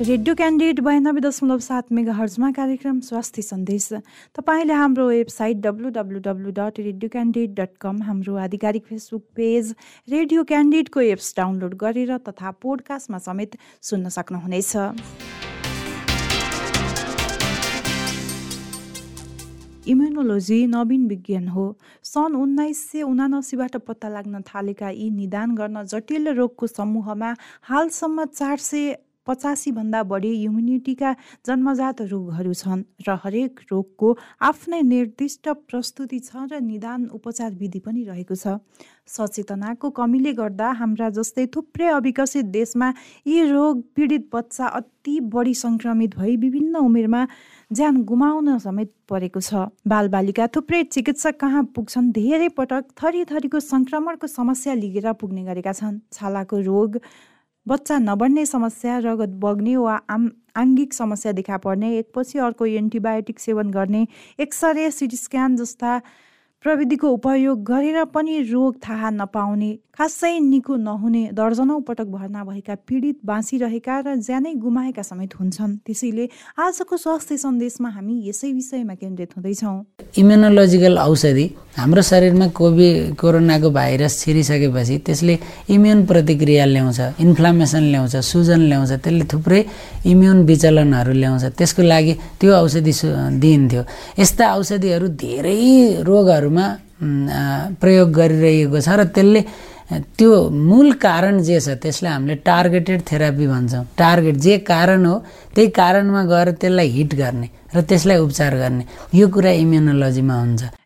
Radio candidate बयानब्बे दशमलव सात मेगा हर्जमा कार्यक्रम स्वास्थ्य सन्देश। तपाईँले हाम्रो website W W W dot radio candidate dot com हाम्रो आधिकारिक फेसबुक पेज रेडियो क्यान्डिडेटको एप्स डाउनलोड गरेर तथा पोडकास्टमा समेत सुन्न सक्नुहुनेछ। इम्युनोलोजी नवीन विज्ञान हो। सन् उन्नाइस सय उनासीबाट पत्ता लाग्न थालेका यी निदान गर्न जटिल रोगको समूहमा हालसम्म चार सय पचासीभन्दा बढी इम्युनिटीका जन्मजात रोगहरू छन् र हरेक रोगको आफ्नै निर्दिष्ट प्रस्तुति छ र निदान उपचार विधि पनि रहेको छ। सचेतनाको कमीले गर्दा हाम्रा जस्तै थुप्रै अविकसित देशमा यी रोग पीडित बच्चा अति बढी सङ्क्रमित भई विभिन्न उमेरमा ज्यान गुमाउन समेत परेको छ। बालबालिका थुप्रै चिकित्सक कहाँ पुग्छन् धेरै पटक थरी थरीको सङ्क्रमणको समस्या लिएर पुग्ने गरेका छन्। छालाको रोग बच्चा नबढ्ने समस्या रगत बग्ने वा आम आङ्गिक समस्या देखा पर्ने एकपछि अर्को एन्टिबायोटिक सेवन गर्ने एक्सरे सिटी स्क्यान जस्ता प्रविधिको उपयोग गरेर पनि रोग थाहा नपाउने खासै निको नहुने दर्जनौँ पटक भर्ना भएका पीडित बाँचिरहेका र ज्यानै गुमाएका समेत हुन्छन्। त्यसैले आजको स्वास्थ्य सन्देशमा हामी यसै विषयमा केन्द्रित हुँदैछौँ। इम्युनोलोजिकल औषधि हाम्रो शरीरमा कोभिड कोरोनाको भाइरस छिरिसकेपछि त्यसले इम्युन प्रतिक्रिया ल्याउँछ इन्फ्लामेसन ल्याउँछ सुजन ल्याउँछ त्यसले थुप्रै इम्युन विचलनहरू ल्याउँछ। त्यसको लागि त्यो औषधि दिइन्थ्यो। यस्ता औषधिहरू धेरै रोगहरू कुराहरूमा प्रयोग गरिरहेको छ र त्यसले त्यो मूल कारण जे छ त्यसलाई हामीले टार्गेटेड थेरापी भन्छौँ। टार्गेट जे कारण हो त्यही कारणमा गएर त्यसलाई हिट गर्ने र त्यसलाई उपचार गर्ने। यो कुरा इम्युनोलोजीमा हुन्छ।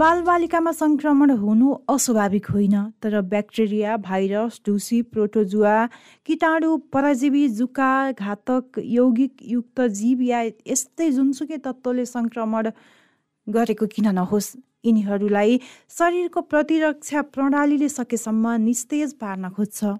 बालबालिकामा सङ्क्रमण हुनु अस्वाभाविक होइन तर ब्याक्टेरिया भाइरस ढुसी प्रोटोजुवा किटाणु परजीवी जुका घातक यौगिक युक्त जीव या यस्तै जुनसुकै तत्त्वले सङ्क्रमण गरेको किन नहोस्? यिनीहरूलाई शरीरको प्रतिरक्षा प्रणालीले सकेसम्म निस्तेज पार्न खोज्छ।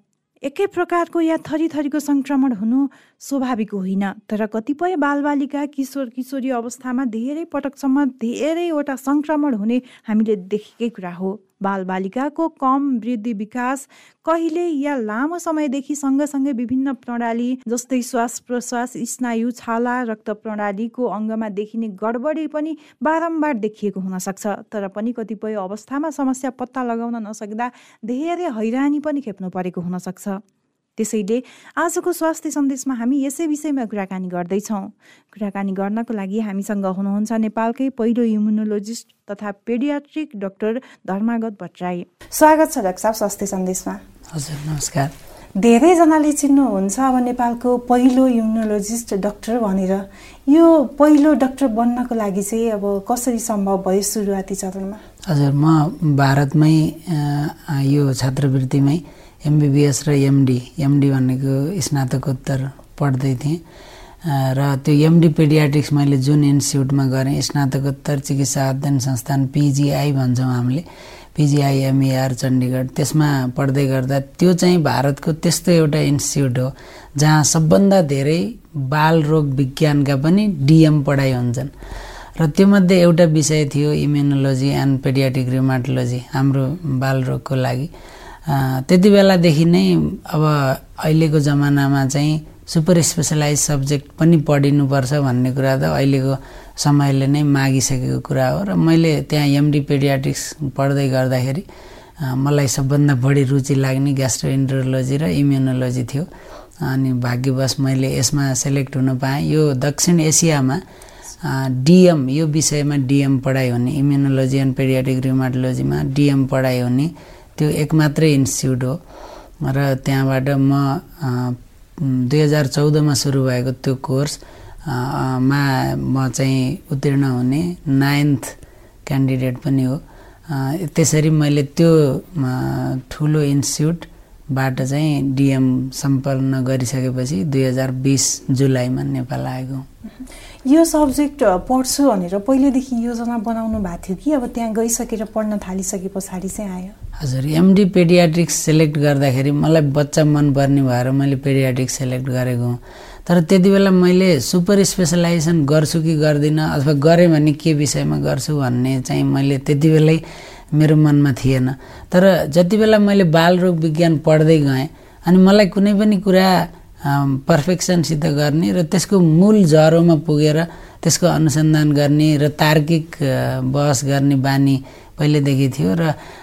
एकै प्रकारको या थरी थरीको सङ्क्रमण हुनु स्वाभाविक होइन। तर कतिपय बालबालिका किशोर किशोरी अवस्थामा धेरै पटकसम्म धेरैवटा सङ्क्रमण हुने हामीले देखेकै कुरा हो। बालबालिकाको कम वृद्धि विकास कहिले या लामो समयदेखि सँगसँगै विभिन्न प्रणाली जस्तै श्वास प्रश्वास स्नायु छाला रक्त प्रणालीको अङ्गमा देखिने गडबडी पनि बारम्बार देखिएको हुनसक्छ तर पनि कतिपय अवस्थामा समस्या पत्ता लगाउन नसक्दा धेरै हैरानी पनि खेप्नु परेको हुनसक्छ त्यसैले आजको स्वास्थ्य सन्देशमा हामी यसै विषयमा कुराकानी गर्दैछौँ। कुराकानी गर्नको लागि हामीसँग हुनुहुन्छ नेपालकै पहिलो इम्युनोलोजिस्ट तथा पेडियाट्रिक डाक्टर धर्मागत भट्टराई। स्वागत छ डाक्टर साहब स्वास्थ्य सन्देशमा। हजुर नमस्कार। धेरैजनाले चिन्नुहुन्छ अब नेपालको पहिलो इम्युनोलोजिस्ट डाक्टर भनेर। यो पहिलो डाक्टर बन्नको लागि चाहिँ अब कसरी सम्भव भयो सुरुवाती चरणमा? हजुर म भारतमै यो छात्रवृत्तिमै एमबिबिएस र एमडी एमडी भनेको स्नातकोत्तर पढ्दै थिएँ। र त्यो एमडी पेडियाट्रिक्स मैले जुन इन्स्टिच्युटमा गरेँ स्नातकोत्तर चिकित्सा अध्ययन संस्थान पिजिआई भन्छौँ हामीले। पिजिआई एमइआर चण्डीगढ त्यसमा पढ्दै गर्दा त्यो चाहिँ भारतको त्यस्तो एउटा इन्स्टिच्युट हो जहाँ सबभन्दा धेरै बाल रोग विज्ञानका पनि डिएम पढाइ हुन्छन्। र त्योमध्ये एउटा विषय थियो इम्युनोलोजी एन्ड पेडियाट्रिक रिमाटोलोजी हाम्रो बाल रोगको लागि। त्यति बेलादेखि नै अब अहिलेको जमानामा चाहिँ सुपर स्पेसलाइज सब्जेक्ट पनि पढिनुपर्छ भन्ने कुरा त अहिलेको समयले नै मागिसकेको कुरा हो र मैले त्यहाँ एमडी पेडियाट्रिक्स पढ्दै गर्दाखेरि मलाई सबभन्दा बढी रुचि लाग्ने ग्यास्ट्रोइन्ट्रोलोजी र इम्युनोलोजी थियो। अनि भाग्यवश मैले यसमा सेलेक्ट हुन पाएँ। यो दक्षिण एसियामा डिएम यो विषयमा डिएम पढाइ हुने इम्युनोलोजी एन्ड पेडियाट्रिक रिमाटोलोजीमा डिएम पढाइ हुने त्यो एक मात्रै इन्स्टिच्युट हो। र त्यहाँबाट म दुई हजार चौधमा सुरु भएको त्यो कोर्स मा म चाहिँ उत्तीर्ण हुने नाइन्थ क्यान्डिडेट पनि हो। त्यसरी मैले त्यो ठुलो इन्स्टिच्युटबाट चाहिँ डिएम सम्पन्न गरिसकेपछि दुई हजार बिस जुलाईमा नेपाल आएको। यो सब्जेक्ट पढ्छु भनेर पहिलेदेखि योजना बनाउनु भएको थियो कि अब त्यहाँ गइसकेर पढ्न थालिसके पछाडि चाहिँ आयो? हजुर एमडी पेडियाट्रिक्स सेलेक्ट गर्दाखेरि मलाई बच्चा मनपर्ने भएर मैले पेडियाट्रिक्स सेलेक्ट गरेको हुँ। तर त्यति बेला मैले सुपर स्पेसलाइजेसन गर्छु कि गर्दिनँ अथवा गरेँ भने के विषयमा गर्छु भन्ने चाहिँ मैले त्यति बेलै मेरो मनमा थिएन। तर जति बेला मैले बालरोग विज्ञान पढ्दै गएँ अनि मलाई कुनै पनि कुरा पर्फेक्सनसित गर्ने र त्यसको मूल जरोमा पुगेर त्यसको अनुसन्धान गर्ने र तार्किक बहस गर्ने बानी पहिलेदेखि थियो र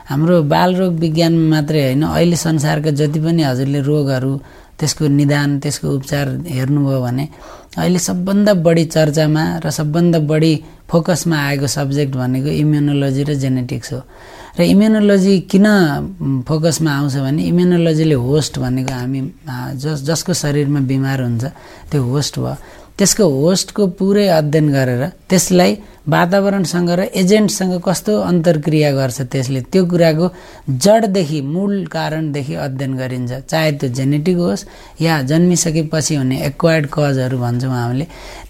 हाम्रो बालरोग विज्ञानमा मात्रै होइन अहिले संसारका जति पनि हजुरले रोगहरू त्यसको निदान त्यसको उपचार हेर्नुभयो भने अहिले सबभन्दा बढी चर्चामा र सबभन्दा बढी फोकसमा आएको सब्जेक्ट भनेको इम्युनोलोजी र जेनेटिक्स हो। र इम्युनोलोजी किन फोकसमा आउँछ भने इम्युनोलोजीले होस्ट भनेको हामी जस जसको शरीरमा बिमार हुन्छ त्यो होस्ट भयो। त्यसको होस्टको पुरै अध्ययन गरेर त्यसलाई वातावरणसँग र एजेन्टसँग कस्तो अन्तर्क्रिया गर्छ त्यसले त्यो कुराको जडदेखि मूल कारणदेखि अध्ययन गरिन्छ। चाहे त्यो जेनेटिक होस् या जन्मिसकेपछि हुने एक्वायर्ड कजहरू भन्छौँ हामीले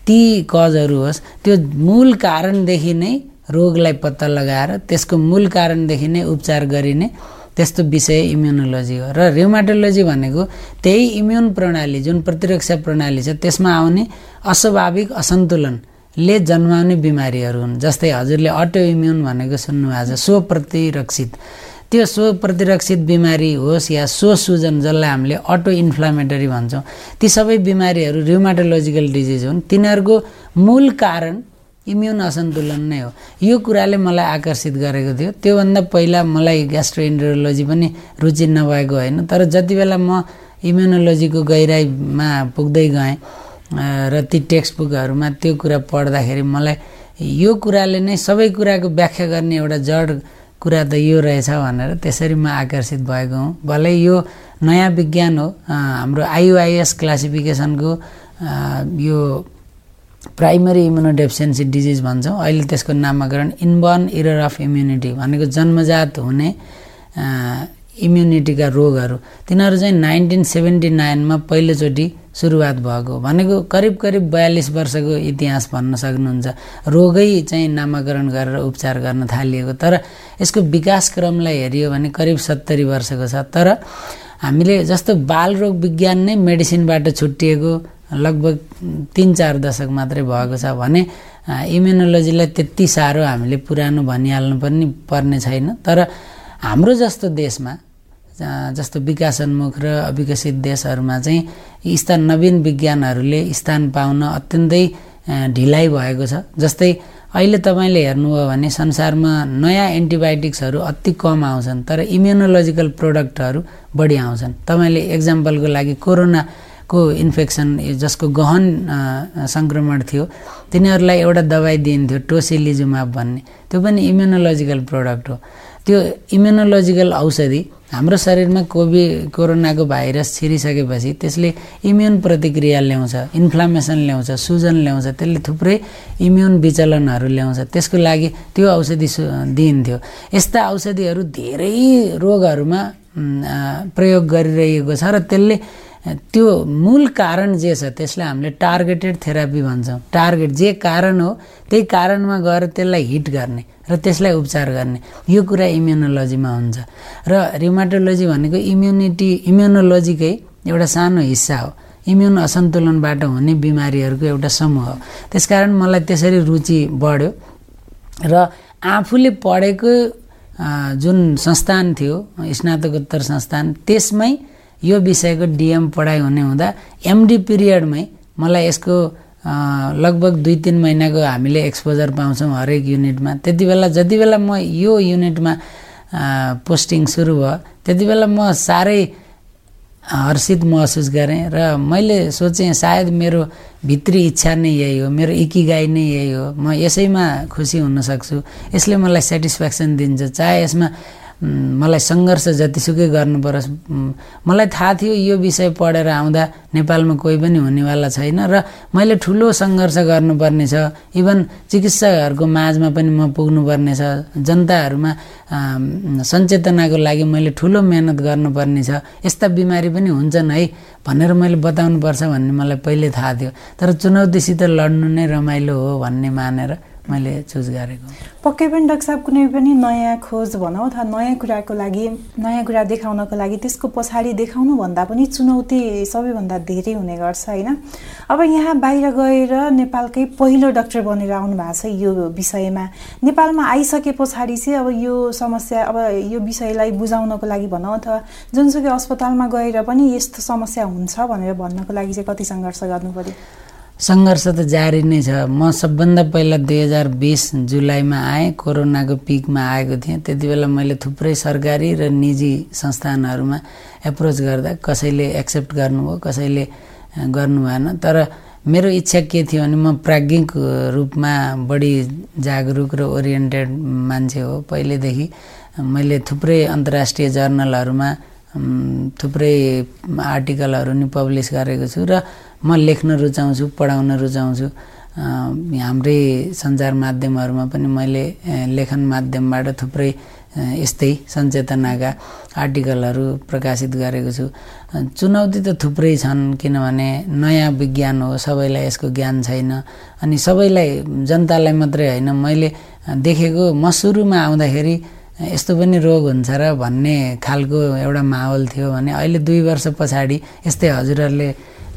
ती कजहरू होस् त्यो मूल कारणदेखि नै रोगलाई पत्ता लगाएर त्यसको मूल कारणदेखि नै उपचार गरिने त्यस्तो विषय इम्युनोलोजी हो। र ऱ्युमाटोलोजी भनेको त्यही इम्युन प्रणाली जुन प्रतिरक्षा प्रणाली छ त्यसमा आउने अस्वाभाविक असन्तुलनले जन्माउने बिमारीहरू हुन् जस्तै हजुरले अटो इम्युन भनेको सुन्नुभएको छ स्वप्रतिरक्षित। त्यो स्व प्रतिरक्षित बिमारी होस् या स्व सुजन जसलाई हामीले अटो इन्फ्लामेटरी भन्छौँ ती सबै बिमारीहरू र्युमाटोलोजिकल डिजिज हुन्। तिनीहरूको मूल कारण इम्युन असन्तुलन नै हो। यो कुराले मलाई आकर्षित गरेको थियो। त्योभन्दा पहिला मलाई ग्यास्ट्रोइन्ट्रोलोजी पनि रुचि नभएको होइन। तर जति बेला म इम्युनोलोजीको गहिराइमा पुग्दै गएँ र ती टेक्स्ट बुकहरूमा त्यो कुरा पढ्दाखेरि मलाई यो कुराले नै सबै कुराको व्याख्या गर्ने एउटा जड कुरा त यो रहेछ भनेर त्यसरी म आकर्षित भएको हुँ। भलै यो नयाँ विज्ञान हो। हाम्रो आइयुआइएस क्लासिफिकेसनको यो प्राइमरी इम्युनोडेफिसियन्सी डिजिज भन्छौँ। अहिले त्यसको नामाकरण इनबर्न इरर अफ इम्युनिटी भनेको जन्मजात हुने इम्युनिटीका रोगहरू। तिनीहरू चाहिँ नाइन्टिन सेभेन्टी नाइनमा पहिलोचोटि सुरुवात भएको। भनेको करिब करिब बयालिस वर्षको इतिहास भन्न सक्नुहुन्छ। रोगै चाहिँ नामाकरण गरेर उपचार गर्न थालिएको। तर यसको विकासक्रमलाई हेरियो भने करिब सत्तरी वर्षको छ। तर हामीले जस्तो बालरोग विज्ञान नै मेडिसिनबाट छुट्टिएको लगभग तिन चार दशक मात्रै भएको छ भने इम्युनोलोजीलाई त्यति साह्रो हामीले पुरानो भनिहाल्नु पनि पर्ने छैन। तर हाम्रो जस्तो देशमा जस्तो विकासोन्मुख र अविकसित देशहरूमा चाहिँ यस्ता नवीन विज्ञानहरूले स्थान पाउन अत्यन्तै ढिलाइ भएको छ। जस्तै अहिले तपाईँले हेर्नुभयो भने संसारमा नयाँ एन्टिबायोटिक्सहरू अति कम आउँछन् तर इम्युनोलोजिकल प्रोडक्टहरू बढी आउँछन्। तपाईँले एक्जाम्पलको लागि कोरोना को इन्फेक्सन जसको गहन सङ्क्रमण थियो तिनीहरूलाई एउटा दबाई दिइन्थ्यो टोसिलिजुमाब भन्ने। त्यो पनि इम्युनोलोजिकल प्रोडक्ट हो। त्यो इम्युनोलोजिकल औषधि हाम्रो शरीरमा कोभि कोरोनाको भाइरस छिरिसकेपछि त्यसले इम्युन प्रतिक्रिया ल्याउँछ इन्फ्लामेसन ल्याउँछ सुजन ल्याउँछ त्यसले थुप्रै इम्युन विचलनहरू ल्याउँछ। त्यसको लागि त्यो औषधि दिइन्थ्यो। यस्ता औषधिहरू धेरै रोगहरूमा प्रयोग गरिरहेको छ र त्यसले त्यो मूल कारण जे छ त्यसलाई हामीले टार्गेटेड थेरापी भन्छौँ। टार्गेट जे कारण हो त्यही कारणमा गएर त्यसलाई हिट गर्ने र त्यसलाई उपचार गर्ने। यो कुरा इम्युनोलोजीमा हुन्छ। र रिमाटोलोजी भनेको इम्युनिटी इम्युनोलोजीकै एउटा सानो हिस्सा हो। इम्युन असन्तुलनबाट हुने बिमारीहरूको एउटा समूह हो। त्यसकारण मलाई त्यसरी रुचि बढ्यो। र आफूले पढेको जुन संस्थान थियो स्नातकोत्तर संस्थान त्यसमै यो विषयको डिएम पढाइ हुने हुँदा एमडी पिरियडमै मलाई यसको लगभग दुई तिन महिनाको हामीले एक्सपोजर पाउँछौँ हरेक युनिटमा त्यति बेला जति बेला म यो युनिटमा पोस्टिङ सुरु भयो त्यति बेला म साह्रै हर्षित महसुस गरेँ र मैले सोचेँ सायद मेरो भित्री इच्छा नै यही हो मेरो इकिगाई नै यही हो। म यसैमा खुसी हुन सक्छु। यसले मलाई सेटिस्फ्याक्सन दिन्छ। चाहे यसमा मलाई सङ्घर्ष जतिसुकै गर्नु परोस् मलाई थाहा थियो यो विषय पढेर आउँदा नेपालमा कोही पनि हुनेवाला छैन र मैले ठुलो सङ्घर्ष गर्नुपर्ने छ इभन चिकित्सकहरूको माझमा पनि म पुग्नुपर्ने छ जनताहरूमा सचेतनाको लागि मैले ठुलो मेहनत गर्नुपर्ने छ यस्ता बिमारी पनि हुन्छन् है भनेर मैले बताउनुपर्छ भन्ने मलाई पहिले थाहा थियो। तर चुनौतीसित लड्नु नै रमाइलो हो भन्ने मानेर मैले चुज गरेको। पक्कै पनि डाक्टर साहब कुनै पनि नयाँ खोज भनौँ अथवा नयाँ कुराको लागि नयाँ कुरा देखाउनको लागि त्यसको पछाडि देखाउनु भन्दा पनि चुनौती सबैभन्दा धेरै हुने गर्छ होइन? अब यहाँ बाहिर गएर नेपालकै पहिलो डक्टर बनेर आउनु भएको छ यो विषयमा। नेपालमा आइसके पछाडि चाहिँ अब यो समस्या अब यो विषयलाई बुझाउनको लागि भनौँ अथवा जुनसुकै अस्पतालमा गएर पनि यस्तो समस्या हुन्छ भनेर भन्नको लागि चाहिँ कति सङ्घर्ष गर्नु पऱ्यो सङ्घर्ष त जारी नै छ। म सबभन्दा पहिला दुई हजार बिस जुलाईमा आएँ कोरोनाको पिकमा आएको थिएँ। त्यति बेला मैले थुप्रै सरकारी र निजी संस्थानहरूमा एप्रोच गर्दा कसैले एक्सेप्ट गर्नुभयो कसैले गर्नु भएन। तर मेरो इच्छा के थियो भने म प्राज्ञिक रूपमा बढी जागरुक र ओरिएन्टेड मान्छे हो। पहिलेदेखि मैले थुप्रै अन्तर्राष्ट्रिय जर्नलहरूमा थुप्रै आर्टिकलहरू नि पब्लिस गरेको छु र म लेख्न रुचाउँछु पढाउन रुचाउँछु। हाम्रै सञ्चार माध्यमहरूमा पनि मैले लेखन माध्यमबाट थुप्रै यस्तै सचेतनाका आर्टिकलहरू प्रकाशित गरेको छु। चुनौती त थुप्रै छन् किनभने नयाँ विज्ञान हो सबैलाई यसको ज्ञान छैन। अनि सबैलाई जनतालाई मात्रै होइन मैले देखेको म सुरुमा आउँदाखेरि यस्तो पनि रोग हुन्छ र भन्ने खालको एउटा माहौल थियो भने अहिले दुई वर्ष पछाडि यस्तै हजुरहरूले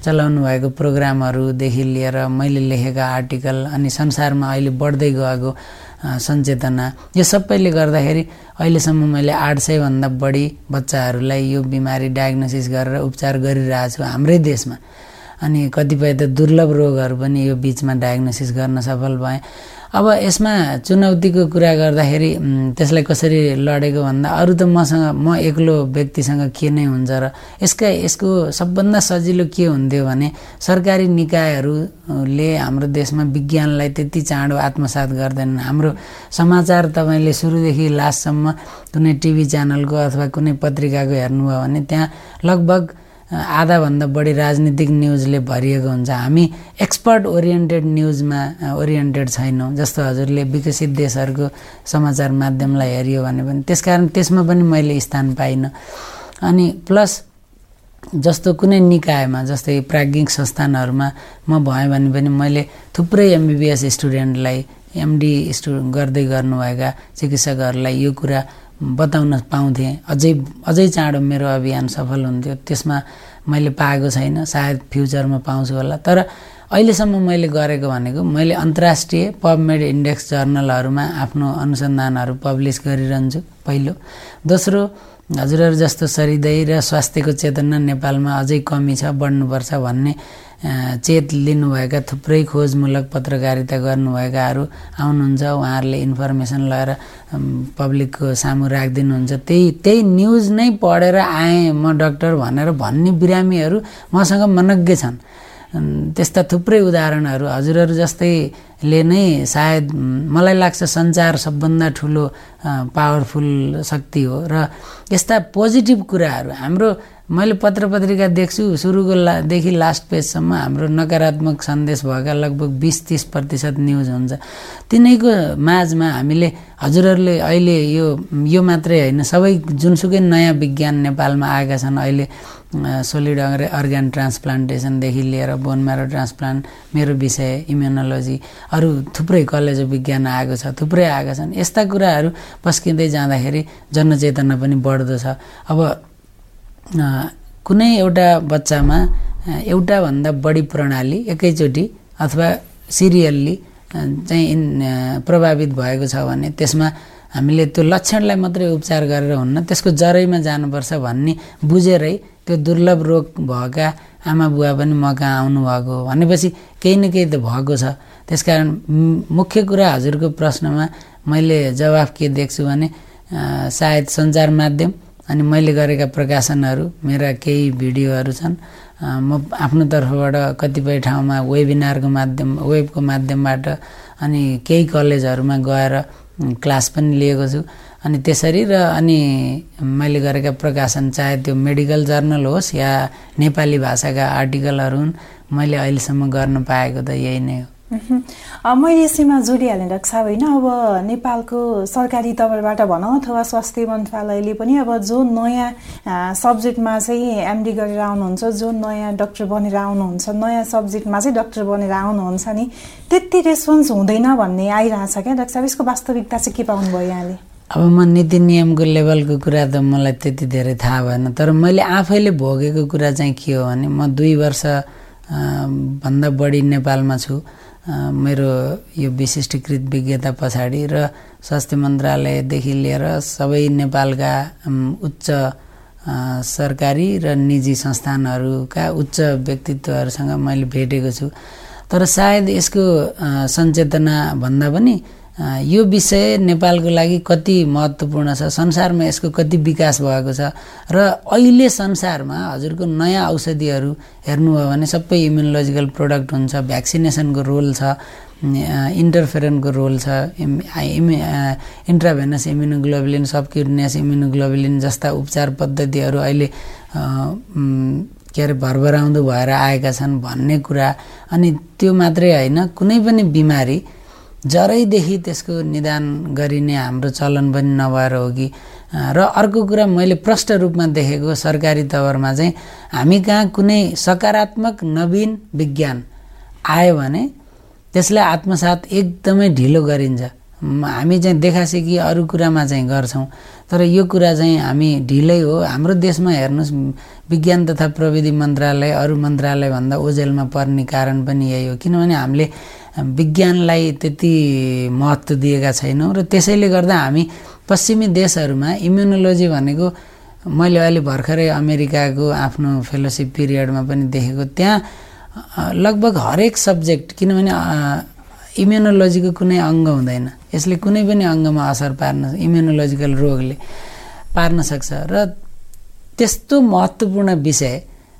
चलाउनु भएको प्रोग्रामहरूदेखि लिएर मैले लेखेका आर्टिकल अनि संसारमा अहिले बढ्दै गएको सचेतना यो सबैले गर्दाखेरि अहिलेसम्म मैले आठ सयभन्दा बढी बच्चाहरूलाई यो बिमारी डायग्नोसिस गरेर उपचार गरिरहेको छु हाम्रै देशमा। अनि कतिपय त दुर्लभ रोगहरू पनि यो बिचमा डायग्नोसिस गर्न सफल भएँ। अब यसमा चुनौतीको कुरा गर्दाखेरि त्यसलाई कसरी लडेको भन्दा अरू त मसँग म एक्लो व्यक्तिसँग के नै हुन्छ र यसका यसको सबभन्दा सजिलो के हुन्थ्यो भने सरकारी निकायहरूले हाम्रो देशमा विज्ञानलाई त्यति चाँडो आत्मसात गर्दैनन्। हाम्रो समाचार तपाईँले सुरुदेखि लास्टसम्म कुनै टिभी च्यानलको अथवा कुनै पत्रिकाको हेर्नुभयो भने त्यहाँ लगभग आधाभन्दा बढी राजनीतिक न्युजले भरिएको हुन्छ। हामी एक्सपर्ट ओरिएन्टेड न्युजमा ओरिएन्टेड छैनौँ जस्तो हजुरले विकसित देशहरूको समाचार माध्यमलाई हेऱ्यो भने पनि। त्यसकारण त्यसमा पनि मैले स्थान पाइनँ। अनि प्लस जस्तो कुनै निकायमा जस्तै प्राज्ञिक संस्थानहरूमा म भएँ भने पनि मैले थुप्रै एमबिबिएस स्टुडेन्टलाई एमडी स्टु गर्दै गर्नुभएका चिकित्सकहरूलाई यो कुरा बताउन पाउँथेँ। अझै अझै चाँडो मेरो अभियान सफल हुन्थ्यो। त्यसमा मैले पाएको छैन। सायद फ्युचरमा पाउँछु होला। तर अहिलेसम्म मैले गरेको भनेको मैले अन्तर्राष्ट्रिय पबमेड इन्डेक्स जर्नलहरूमा आफ्नो अनुसन्धानहरू पब्लिस गरिरहन्छु पहिलो। दोस्रो हजुरहरू जस्तो सरिदय र स्वास्थ्यको चेतना नेपालमा अझै कमी छ बढ्नुपर्छ भन्ने चेत लिनुभएका थुप्रै खोजमूलक पत्रकारिता गर्नुभएकाहरू आउनुहुन्छ। उहाँहरूले इन्फर्मेसन लगाएर पब्लिकको सामु राखिदिनुहुन्छ। त्यही त्यही न्युज नै पढेर आएँ म डक्टर भनेर भन्ने बिरामीहरू मसँग मनज्ञ छन्। त्यस्ता थुप्रै उदाहरणहरू हजुरहरू जस्तैले नै सायद मलाई लाग्छ सञ्चार सबभन्दा ठुलो पावरफुल शक्ति हो। र यस्ता पोजिटिभ कुराहरू हाम्रो मैले पत्र पत्रिका देख्छु सुरुको लादेखि लास्ट पेजसम्म हाम्रो नकारात्मक सन्देश भएका लगभग बिस तिस प्रतिशत न्युज हुन्छ। तिनैको माझमा हामीले हजुरहरूले अहिले यो यो मात्रै होइन सबै जुनसुकै नयाँ विज्ञान नेपालमा आएका छन् अहिले सोलिड अर्ग्यान ट्रान्सप्लान्टेसनदेखि लिएर बोन म्यारो ट्रान्सप्लान्ट मेरो विषय इम्युनोलोजी अरू थुप्रै कलेज विज्ञान आएको छ थुप्रै आएका छन्। यस्ता कुराहरू पस्किँदै जाँदाखेरि जनचेतना पनि बढ्दो छ। अब कुनै एउटा बच्चामा एउटाभन्दा बढी प्रणाली एकैचोटि अथवा सिरियल्ली चाहिँ प्रभावित भएको छ भने त्यसमा हामीले त्यो लक्षणलाई मात्रै उपचार गरेर हुन्न त्यसको जरैमा जानुपर्छ भन्ने बुझेरै त्यो दुर्लभ रोग भएका आमा बुवा पनि म कहाँ आउनुभएको भनेपछि केही न केही त भएको छ। त्यसकारण मुख्य कुरा हजुरको प्रश्नमा मैले जवाफ के देख्छु भने सायद सञ्चार माध्यम अनि मैले गरेका प्रकाशनहरू मेरा केही भिडियोहरू छन्। म आफ्नो तर्फबाट कतिपय ठाउँमा वेबिनारको माध्यम वेबको माध्यमबाट अनि केही कलेजहरूमा गएर क्लास पनि लिएको छु। अनि त्यसरी र अनि मैले गरेका प्रकाशन चाहे त्यो मेडिकल जर्नल होस् या नेपाली भाषाका आर्टिकलहरू हुन् मैले अहिलेसम्म गर्न पाएको त यही नै हो। मैले यसैमा जोडिहालेँ डाक्टर साहब होइन? अब नेपालको सरकारी तवरबाट भनौँ अथवा स्वास्थ्य मन्त्रालयले पनि अब जो नयाँ सब्जेक्टमा चाहिँ एमडी गरेर आउनुहुन्छ जो नयाँ डक्टर बनेर आउनुहुन्छ नयाँ सब्जेक्टमा चाहिँ डक्टर बनेर आउनुहुन्छ नि त्यति रेस्पोन्स हुँदैन भन्ने आइरहेछ क्या डाक्टर साहब। यसको वास्तविकता चाहिँ के पाउनुभयो यहाँले? अब म नीति नियमको लेभलको कुरा त मलाई त्यति धेरै थाहा भएन तर मैले आफैले भोगेको कुरा चाहिँ के हो भने म दुई वर्ष भन्दा बढी नेपालमा छु। मेरो यो विशिष्टीकृत विज्ञता पछाडि र स्वास्थ्य मन्त्रालयदेखि लिएर सबै नेपालका उच्च सरकारी र निजी संस्थानहरूका उच्च व्यक्तित्वहरूसँग मैले भेटेको छु। तर सायद यसको सचेतना भन्दा पनि यो विषय नेपालको लागि कति महत्त्वपूर्ण छ? संसारमा यसको कति विकास भएको छ? र अहिले संसारमा हजुरको नयाँ औषधिहरू हेर्नुभयो भने सबै इम्युनोलोजिकल प्रोडक्ट हुन्छ भ्याक्सिनेसनको रोल छ इन्टरफेरेन्टको रोल छ इमि इन्ट्राभेनस इम्युनोग्लोबुलिन सबक्युटनेस इम्युनोग्लोबुलिन जस्ता उपचार पद्धतिहरू अहिले के अरे भरभराउँदो भएर आएका छन् भन्ने कुरा। अनि त्यो मात्रै होइन कुनै पनि बिमारी जरैदेखि त्यसको निदान गरिने हाम्रो चलन पनि नभएर हो कि र अर्को कुरा मैले प्रष्ट रूपमा देखेको सरकारी तवरमा चाहिँ हामी कहाँ कुनै सकारात्मक नवीन विज्ञान आयो भने त्यसलाई आत्मसात एकदमै ढिलो गरिन्छ। हामी चाहिँ देखासेखी अरू कुरामा चाहिँ गर्छौँ। तर यो कुरा चाहिँ हामी ढिलै हो। हाम्रो देशमा हेर्नुहोस् विज्ञान तथा प्रविधि मन्त्रालय अरू मन्त्रालयभन्दा ओझेलमा पर्ने कारण पनि यही हो। किनभने हामीले विज्ञानलाई त्यति महत्त्व दिएका छैनौँ र त्यसैले गर्दा हामी पश्चिमी देशहरूमा इम्युनोलोजी भनेको मैले अहिले भर्खरै अमेरिकाको आफ्नो फेलोसिप पिरियडमा पनि देखेको त्यहाँ लगभग हरेक सब्जेक्ट किनभने इम्युनोलोजीको कुनै अङ्ग हुँदैन। यसले कुनै पनि अङ्गमा असर पार्न इम्युनोलोजिकल रोगले पार्न सक्छ। र त्यस्तो महत्त्वपूर्ण विषय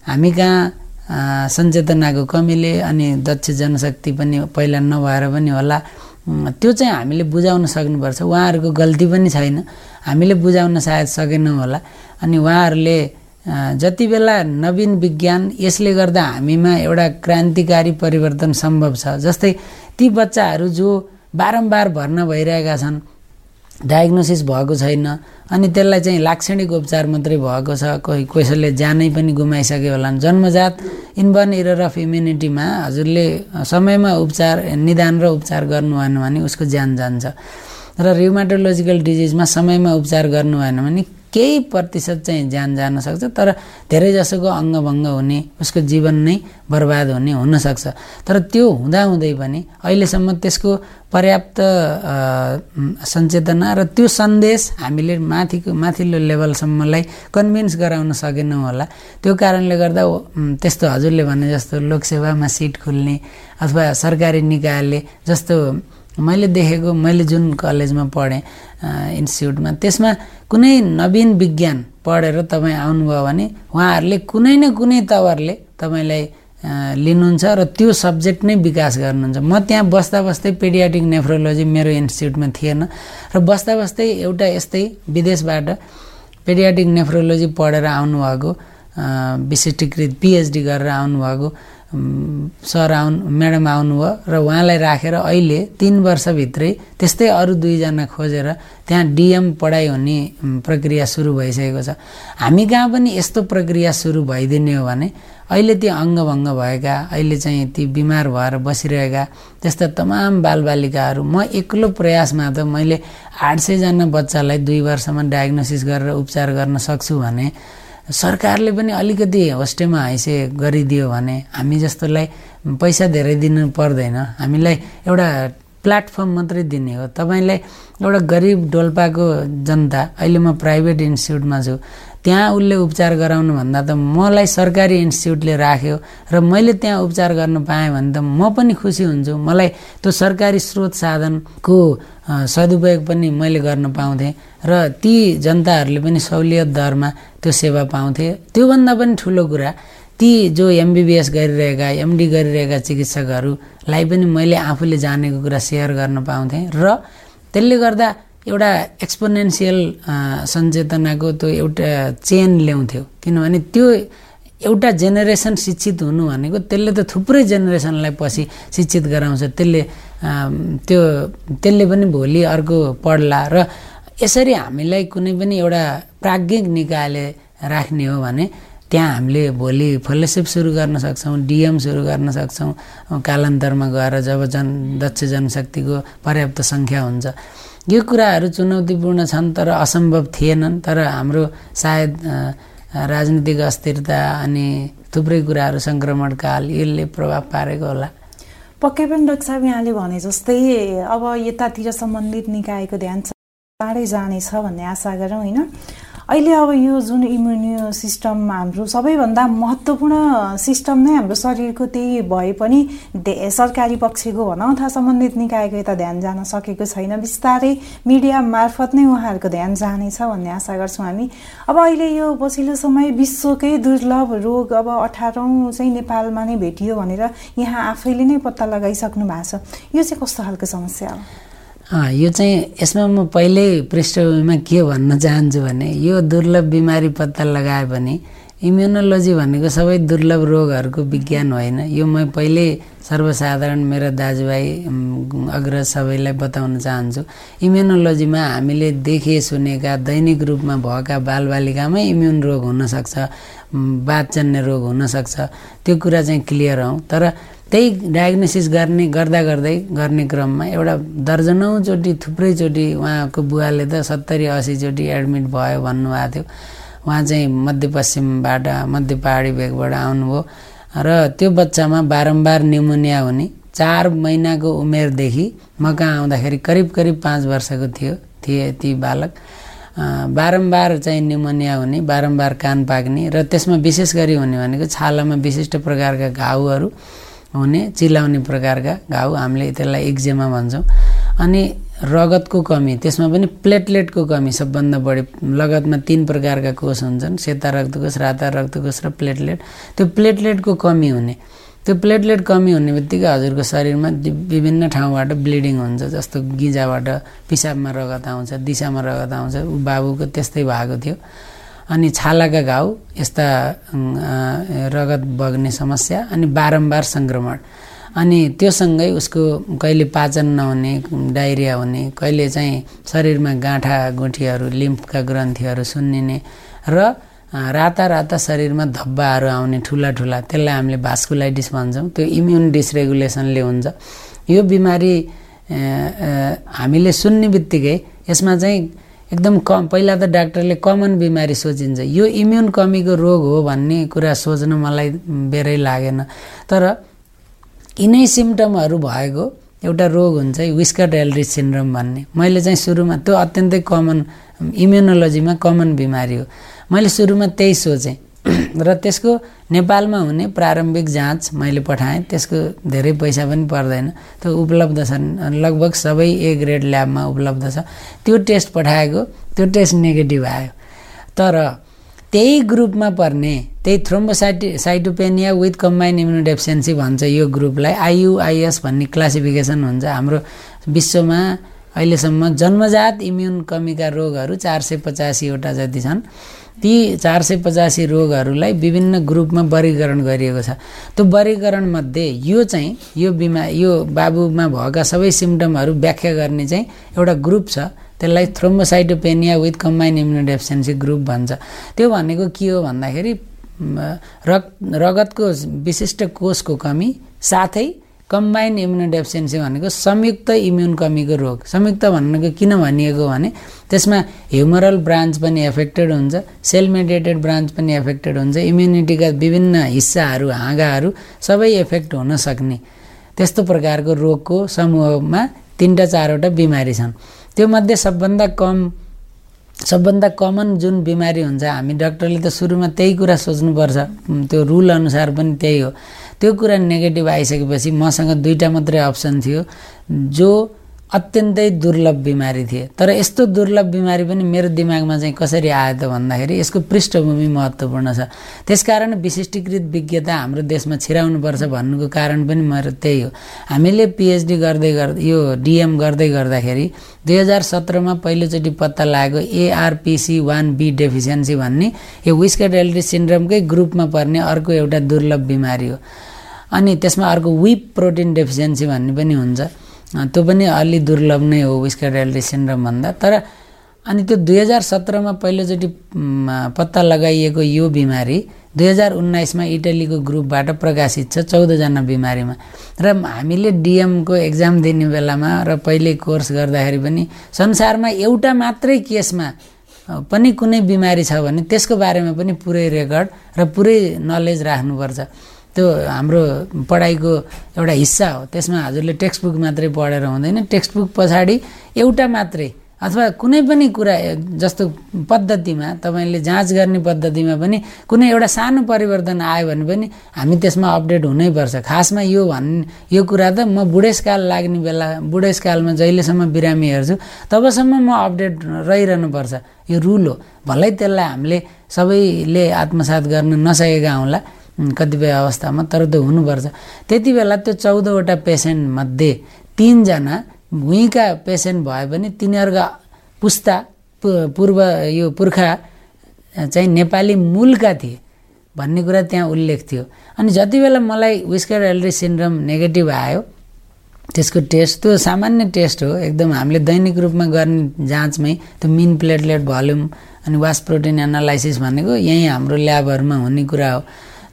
हामी कहाँ सचेतनाको कमीले अनि दक्ष जनशक्ति पनि पहिला नभएर पनि होला। त्यो चाहिँ हामीले बुझाउन सक्नुपर्छ। उहाँहरूको गल्ती पनि छैन। हामीले बुझाउन सायद सकेनौँ होला। अनि उहाँहरूले जति बेला नवीन विज्ञान यसले गर्दा हामीमा एउटा क्रान्तिकारी परिवर्तन सम्भव छ। जस्तै ती बच्चाहरू जो बारम्बार भर्ना भइरहेका छन् डायग्नोसिस भएको छैन। अनि त्यसलाई चाहिँ लाक्षणिक उपचार मात्रै भएको छ। कोही कसैले ज्यानै पनि गुमाइसक्यो होला। जन्मजात इन्बर्न इरर अफ इम्युनिटीमा हजुरले समयमा उपचार निदान र उपचार गर्नु भएन भने उसको ज्यान जान्छ। र रिउमाटोलोजिकल डिजिजमा समयमा उपचार गर्नु भएन भने केही प्रतिशत चाहिँ ज्यान जान सक्छ तर धेरैजसोको अङ्गभङ्ग हुने उसको जीवन नै बर्बाद हुने हुनसक्छ तर त्यो हुँदाहुँदै पनि अहिलेसम्म त्यसको पर्याप्त सचेतना र त्यो सन्देश हामीले माथिको माथिल्लो लेभलसम्मलाई कन्भिन्स गराउन सकेनौँ होला। त्यो कारणले गर्दा त्यस्तो हजुरले भने जस्तो लोकसेवामा सिट खुल्ने अथवा सरकारी निकायले जस्तो मैले देखेको मैले जुन कलेजमा पढेँ इन्स्टिच्युटमा त्यसमा कुनै नवीन विज्ञान पढेर तपाईँ आउनुभयो भने उहाँहरूले कुनै न कुनै तवरले तपाईँलाई लिनुहुन्छ र त्यो सब्जेक्ट नै विकास गर्नुहुन्छ। म त्यहाँ बस्दा बस्दै पेडियाटिक नेफ्रोलोजी मेरो इन्स्टिच्युटमा थिएन र बस्दा बस्दै एउटा यस्तै विदेशबाट पेडियाटिक नेफ्रोलोजी पढेर आउनुभएको विशिष्टीकृत पिएचडी गरेर आउनुभएको सर आउनु म्याडम आउनुभयो र उहाँलाई राखेर अहिले तिन वर्षभित्रै त्यस्तै अरू दुईजना खोजेर त्यहाँ डिएम पढाइ हुने प्रक्रिया सुरु भइसकेको छ। हामी कहाँ पनि यस्तो प्रक्रिया सुरु भइदिने हो भने अहिले ती अङ्गभङ्ग भएका अहिले चाहिँ ती बिमार भएर बसिरहेका त्यस्ता तमाम बालबालिकाहरू म एक्लो प्रयासमा त मैले आठ सयजना बच्चालाई दुई वर्षमा डायग्नोसिस गरेर उपचार गर्न सक्छु भने सरकारले पनि अलिकति होस्टेमा हैसे गरिदियो भने हामी जस्तोलाई पैसा धेरै दिनु पर्दैन। हामीलाई एउटा प्लेटफर्म मात्रै दिने हो। तपाईँलाई एउटा गरिब डोल्पाको जनता अहिले म प्राइभेट इन्स्टिच्युटमा छु त्यहाँ उसले उपचार गराउनु भन्दा त मलाई सरकारी इन्स्टिच्युटले राख्यो र मैले त्यहाँ उपचार गर्न पाएँ भने त म पनि खुसी हुन्छु। मलाई त्यो सरकारी स्रोत साधनको सदुपयोग पनि मैले गर्न पाउँथेँ र ती जनताहरूले पनि सहुलियत दरमा त्यो सेवा पाउँथे। त्योभन्दा पनि ठुलो कुरा ती जो एमबिबिएस गरिरहेका एमडी गरिरहेका चिकित्सकहरूलाई पनि मैले आफूले जानेको कुरा सेयर गर्न पाउँथेँ र त्यसले गर्दा एउटा एक्सपोनेन्सियल सञ्चेतनाको त्यो एउटा चेन ल्याउँथ्यो। किनभने त्यो एउटा जेनेरेसन शिक्षित हुनु भनेको त्यसले त थुप्रै जेनेरेसनलाई पछि शिक्षित गराउँछ। त्यसले त्यो त्यसले पनि भोलि अर्को पढ्ला र यसरी हामीलाई कुनै पनि एउटा प्राज्ञिक निकायले राख्ने हो भने त्यहाँ हामीले भोलि फेलोसिप सुरु गर्न सक्छौँ डिएम सुरु गर्न सक्छौँ कालान्तरमा गएर जब जन दक्ष जनशक्तिको पर्याप्त सङ्ख्या हुन्छ। यो कुराहरू चुनौतीपूर्ण छन् तर असम्भव थिएनन्। तर हाम्रो सायद राजनीतिक अस्थिरता अनि थुप्रै कुराहरू सङ्क्रमणकाल यसले प्रभाव पारेको होला। पक्कै पनि डाक्टर यहाँले भने जस्तै अब यतातिर सम्बन्धित निकायको ध्यान चाँडै जानेछ भन्ने आशा गरौँ होइन? अहिले अब यो जुन इम्युनि सिस्टम हाम्रो सबैभन्दा महत्त्वपूर्ण सिस्टम नै हाम्रो शरीरको त्यही भए पनि सरकारी पक्षको भनौँ अथवा सम्बन्धित निकायको यता ध्यान जान सकेको छैन। बिस्तारै मिडिया मार्फत नै उहाँहरूको ध्यान जानेछ भन्ने आशा गर्छौँ हामी। अब अहिले यो पछिल्लो समय विश्वकै दुर्लभ रोग अब अठारौँ चाहिँ नेपालमा नै भेटियो भनेर यहाँ आफैले नै पत्ता लगाइसक्नु भएको छ। यो चाहिँ कस्तो खालको समस्या हो? यो चाहिँ यसमा म पहिल्यै पृष्ठभूमिमा के भन्न चाहन्छु भने यो दुर्लभ बिमारी पत्ता लगाए पनि इम्युनोलोजी भनेको सबै दुर्लभ रोगहरूको विज्ञान होइन। यो म पहिल्यै सर्वसाधारण मेरा दाजुभाइ अग्रज सबैलाई बताउन चाहन्छु। इम्युनोलोजीमा हामीले देखे सुनेका दैनिक रूपमा भएका बालबालिकामै इम्युन रोग हुनसक्छ बातजन्य रोग हुनसक्छ। त्यो कुरा चाहिँ क्लियर हौँ। तर त्यही डायग्नोसिस गर्ने गर्दा गर्दै गर्ने क्रममा एउटा दर्जनौचोटि थुप्रैचोटि उहाँको बुवाले त सत्तरी असीचोटि एडमिट भयो भन्नुभएको थियो। उहाँ चाहिँ मध्यपश्चिमबाट मध्य पहाडी भेगबाट आउनुभयो र त्यो बच्चामा बारम्बार निमोनिया हुने चार महिनाको उमेरदेखि म कहाँ आउँदाखेरि करिब करिब पाँच वर्षको थियो थिए ती बालक। बारम्बार चाहिँ निमोनिया हुने बारम्बार कान पाक्ने र त्यसमा विशेष गरी हुने भनेको छालामा विशिष्ट प्रकारका घाउहरू हुने चिलाउने प्रकारका घाउ हामीले त्यसलाई एक्जेमा भन्छौँ। अनि रगतको कमी त्यसमा पनि प्लेटलेटको कमी सबभन्दा बढी। लगतमा तिन प्रकारका कोष हुन्छन् सेता रक्तकोष राता रक्तकोष र प्लेटलेट। त्यो प्लेटलेटको कमी हुने। त्यो प्लेटलेट कमी हुने बित्तिकै हजुरको शरीरमा विभिन्न ठाउँबाट ब्लिडिङ हुन्छ जस्तो गिजाबाट पिसाबमा रगत आउँछ दिशामा रगत आउँछ ऊ बाबुको त्यस्तै भएको थियो। अनि छालाका घाउ यस्ता रगत बग्ने समस्या अनि बारम्बार सङ्क्रमण। अनि त्योसँगै उसको कहिले पाचन नहुने डाइरिया हुने कहिले चाहिँ शरीरमा गाँठा गुठीहरू लिम्फका ग्रन्थीहरू सुन्निने र राता राता शरीरमा धब्बाहरू आउने ठुला ठुला त्यसलाई हामीले भास्कुलाइटिस भन्छौँ। त्यो इम्युन डिसरेगुलेसनले हुन्छ। यो बिमारी हामीले सुन्ने बित्तिकै यसमा चाहिँ एकदम कम पहिला त डाक्टरले कमन बिमारी सोचिन्छ। यो इम्युन कमीको रोग हो भन्ने कुरा सोच्न मलाई बेरै लागेन। तर यिनै सिम्टमहरू भएको एउटा रोग हुन्छ विस्कट एलरिच सिन्ड्रोम भन्ने। मैले चाहिँ सुरुमा त्यो अत्यन्तै कमन इम्युनोलोजीमा कमन बिमारी हो। मैले सुरुमा त्यही सोचेँ। र त्यसको नेपालमा हुने प्रारम्भिक जाँच मैले पठाएँ। त्यसको धेरै पैसा पनि पर्दैन। त्यो उपलब्ध छन्। लगभग सबै ए ग्रेड ल्याबमा उपलब्ध छ। त्यो टेस्ट पठाएको। त्यो टेस्ट नेगेटिभ आयो। तर त्यही ग्रुपमा पर्ने त्यही thrombocytopenia with combine immunodeficiency भन्छ यो ग्रुपलाई आइयुआइएस भन्ने क्लासिफिकेसन हुन्छ हाम्रो विश्वमा। अहिलेसम्म जन्मजात इम्युन कमीका रोगहरू चार सय पचासीवटा जति छन् ती चार सय पचासी रोगहरूलाई विभिन्न ग्रुपमा वर्गीकरण गरिएको छ। त्यो वर्गीकरणमध्ये यो चाहिँ यो बिमा यो बाबुमा भएका सबै सिम्टमहरू व्याख्या गर्ने चाहिँ एउटा ग्रुप छ। त्यसलाई thrombocytopenia with combine immunodeficiency group भन्छ। त्यो भनेको के हो भन्दाखेरि रग रगतको विशिष्ट कोषको कमी साथै कम्बाइन्ड इम्युनोडेफिसियन्सी भनेको संयुक्त इम्युन कमीको रोग। संयुक्त भनेको किन भनिएको भने त्यसमा ह्युमरल ब्रान्च पनि एफेक्टेड हुन्छ सेल मेडिएटेड ब्रान्च पनि एफेक्टेड हुन्छ इम्युनिटीका विभिन्न हिस्साहरू हाँगाहरू सबै एफेक्ट हुन सक्ने। त्यस्तो प्रकारको रोगको समूहमा तिनवटा चारवटा बिमारी छन्। त्योमध्ये सबभन्दा कम सबभन्दा कमन जुन बिमारी हुन्छ हामी डक्टरले त सुरुमा त्यही कुरा सोच्नुपर्छ। त्यो रुल अनुसार पनि त्यही हो। त्यो कुरा नेगेटिभ आइसकेपछि मसँग दुईवटा मात्रै अप्सन थियो। जो अत्यन्तै दुर्लभ बिमारी थिए। तर यस्तो दुर्लभ बिमारी पनि मेरो दिमागमा चाहिँ कसरी आयो त भन्दाखेरि यसको पृष्ठभूमि महत्त्वपूर्ण छ। त्यसकारण विशिष्टीकृत विज्ञता हाम्रो देशमा छिराउनुपर्छ भन्नुको कारण पनि मेरो त्यही हो। हामीले पिएचडी गर्दै गर्दा यो डिएम गर्दै गर्दाखेरि दुई हजार सत्रमा पहिलोचोटि पत्ता लागेको एआरपिसी वान बी डेफिसियन्सी भन्ने यो विस्कट एल्ट्री सिन्ड्रमकै ग्रुपमा पर्ने अर्को एउटा दुर्लभ बिमारी हो। अनि त्यसमा अर्को विप प्रोटिन डेफिसियन्सी भन्ने पनि हुन्छ। त्यो पनि अलि दुर्लभ नै हो विस्कट एल्ट्री सिन्ड्रम भन्दा तर अनि त्यो दुई हजार सत्रमा पहिलोचोटि पत्ता लगाइएको यो बिमारी दुई हजार उन्नाइसमा इटलीको ग्रुपबाट प्रकाशित छ चौधजना बिमारीमा र हामीले डिएमको एक्जाम दिने बेलामा र पहिले कोर्स गर्दाखेरि पनि संसारमा एउटा मात्रै केसमा पनि कुनै बिमारी छ भने त्यसको बारेमा पनि पुरै रेकर्ड र पुरै नलेज राख्नुपर्छ। त्यो हाम्रो पढाइको एउटा हिस्सा हो। त्यसमा हजुरले टेक्स्ट बुक मात्रै पढेर हुँदैन। टेक्स्ट बुक पछाडि एउटा मात्रै अथवा कुनै पनि कुरा जस्तो पद्धतिमा तपाईँले जाँच गर्ने पद्धतिमा पनि कुनै एउटा सानो परिवर्तन आयो भने पनि हामी त्यसमा अपडेट हुनैपर्छ खासमा यो भन् यो कुरा त म बुढेसकाल लाग्ने बेला बुढेसकालमा जहिलेसम्म बिरामी हेर्छु तबसम्म म अपडेट रहिरहनुपर्छ यो रुल हो। भलै त्यसलाई हामीले सबैले आत्मसात गर्न नसकेका हुँला। कतिपय अवस्थामा तर त्यो हुनुपर्छ त्यति बेला त्यो चौधवटा पेसेन्टमध्ये तिनजना भुइँका पेसेन्ट भए पनि तिनीहरूका पुस्ता पूर्व यो पुर्खा चाहिँ नेपाली मूलका थिए भन्ने कुरा त्यहाँ उल्लेख थियो अनि जति बेला मलाई विस्कर एल्ड्री सिन्ड्रम नेगेटिभ आयो त्यसको टेस्ट त्यो सामान्य टेस्ट हो एकदम हामीले दैनिक रूपमा गर्ने जाँचमै त्यो मिन प्लेटलेट भल्युम अनि वास प्रोटिन एनालाइसिस भनेको यहीँ हाम्रो ल्याबहरूमा हुने कुरा हो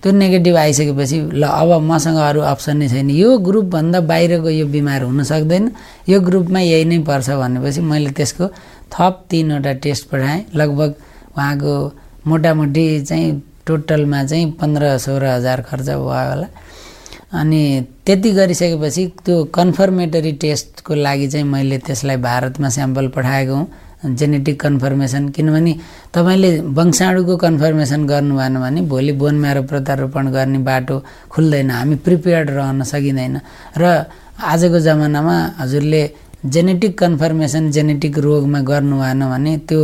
त्यो नेगेटिभ आइसकेपछि ल अब मसँग अरू अप्सन नै छैन। यो ग्रुपभन्दा बाहिरको यो बिमार हुन सक्दैन। यो ग्रुपमा यही नै पर्छ भनेपछि मैले त्यसको थप तिनवटा टेस्ट पठाएँ। लगभग उहाँको मोटामोटी चाहिँ टोटलमा चाहिँ पन्ध्र सोह्र हजार खर्च भयो होला। अनि त्यति गरिसकेपछि त्यो कन्फर्मेटरी टेस्टको लागि चाहिँ मैले त्यसलाई भारतमा स्याम्पल पठाएको हुँ। जेनेटिक कन्फर्मेसन किनभने तपाईँले वंशाणुको कन्फर्मेसन गर्नु भएन भने भोलि बोन म्यारो प्रत्यारोपण गर्ने बाटो खुल्दैन हामी प्रिपेयर्ड रहन सकिँदैन। र आजको जमानामा हजुरले जेनेटिक कन्फर्मेसन जेनेटिक रोगमा गर्नु भएन भने त्यो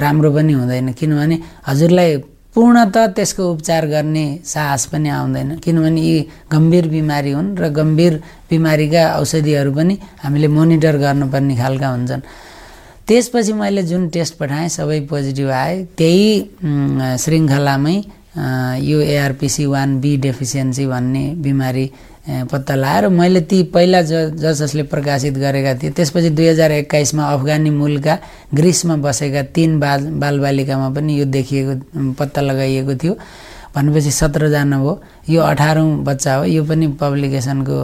राम्रो पनि हुँदैन। किनभने हजुरलाई पूर्णत त्यसको उपचार गर्ने साहस पनि आउँदैन। किनभने यी गम्भीर बिमारी हुन् र गम्भीर बिमारीका औषधिहरू पनि हामीले मोनिटर गर्नुपर्ने खालका हुन्छन्। त्यसपछि मैले जुन टेस्ट पठाएँ सबै पोजिटिभ आए। त्यही श्रृङ्खलामै यो एआरपिसी वान बी डेफिसियन्सी भन्ने बिमारी पत्ता लगाएर मैले ती पहिला ज जस जसले प्रकाशित गरेका थिए त्यसपछि दुई हजार एक्काइसमा अफगानी मूलका ग्रिसमा बसेका तिन बाल बालबालिकामा पनि यो देखिएको पत्ता लगाइएको थियो। भनेपछि सत्रजना भयो। यो अठारौँ बच्चा हो यो पनि पब्लिकेसनको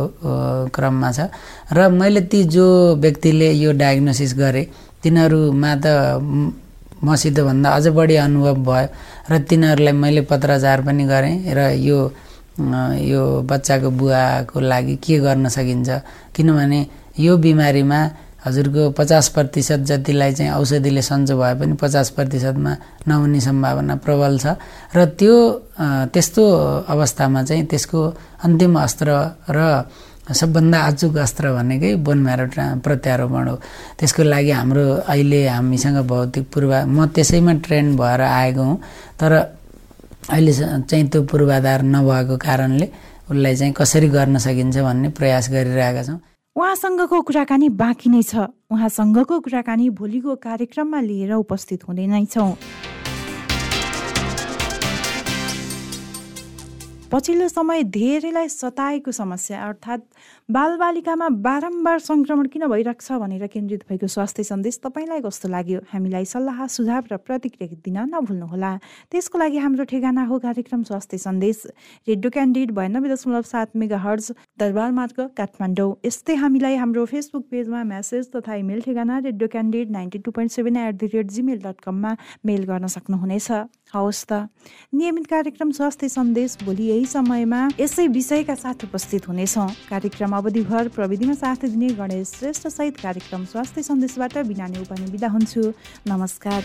क्रममा छ। र मैले ती जो व्यक्तिले यो डायग्नोसिस गरे तिनीहरूमा त मसित भन्दा अझ बढी अनुभव भयो र तिनीहरूलाई मैले पत्राचार पनि गरेँ र यो यो बच्चाको बुवाको लागि के गर्न सकिन्छ? किनभने यो बिमारीमा हजुरको पचास प्रतिशत जतिलाई चाहिँ औषधिले सन्चो भए पनि पचास प्रतिशतमा नहुने सम्भावना प्रबल छ र त्यो त्यस्तो अवस्थामा चाहिँ त्यसको अन्तिम अस्त्र र सबभन्दा अचुक अस्त्र भनेकै बोन म्यारो प्रत्यारोपण हो। त्यसको लागि हाम्रो अहिले हामीसँग भौतिक पूर्वा म त्यसैमा ट्रेन्ड भएर आएको हुँ तर अहिले चाहिँ त्यो पूर्वाधार नभएको कारणले उसलाई चाहिँ कसरी गर्न सकिन्छ भन्ने प्रयास गरिरहेका छौँ। उहाँसँगको कुराकानी बाँकी नै छ। उहाँसँगको कुराकानी भोलिको कार्यक्रममा लिएर उपस्थित हुने नै छौँ। पछिल्लो समय धेरैलाई सताएको समस्या अर्थात् बालबालिकामा बारम्बार सङ्क्रमण किन भइरहेको छ भनेर केन्द्रित भएको स्वास्थ्य सन्देश तपाईँलाई कस्तो लाग्यो? हामीलाई सल्लाह सुझाव र प्रतिक्रिया दिन नभुल्नुहोला। त्यसको लागि हाम्रो ठेगाना हो कार्यक्रम स्वास्थ्य सन्देश। रेडियो क्यान्डिड बयानब्बे दशमलव सात मेगा हर्ज दरबार मार्ग काठमाडौँ। यस्तै हामीलाई हाम्रो फेसबुक पेजमा मेसेज तथा इमेल ठेगाना radio candidate ninety two point seven at the rate Gmail dot कममा मेल गर्न सक्नुहुनेछ। हवस् त। नियमित कार्यक्रम स्वास्थ्य सन्देश भोलि यही समयमा। यसै विषयका साथ उपस्थित हुनेछौँ। कार्यक्रम अवधिभर प्रविधिमा साथ दिने गणेश श्रेष्ठ सहित कार्यक्रम स्वास्थ्य सन्देशबाट बिना पनि बिदा हुन्छु। नमस्कार।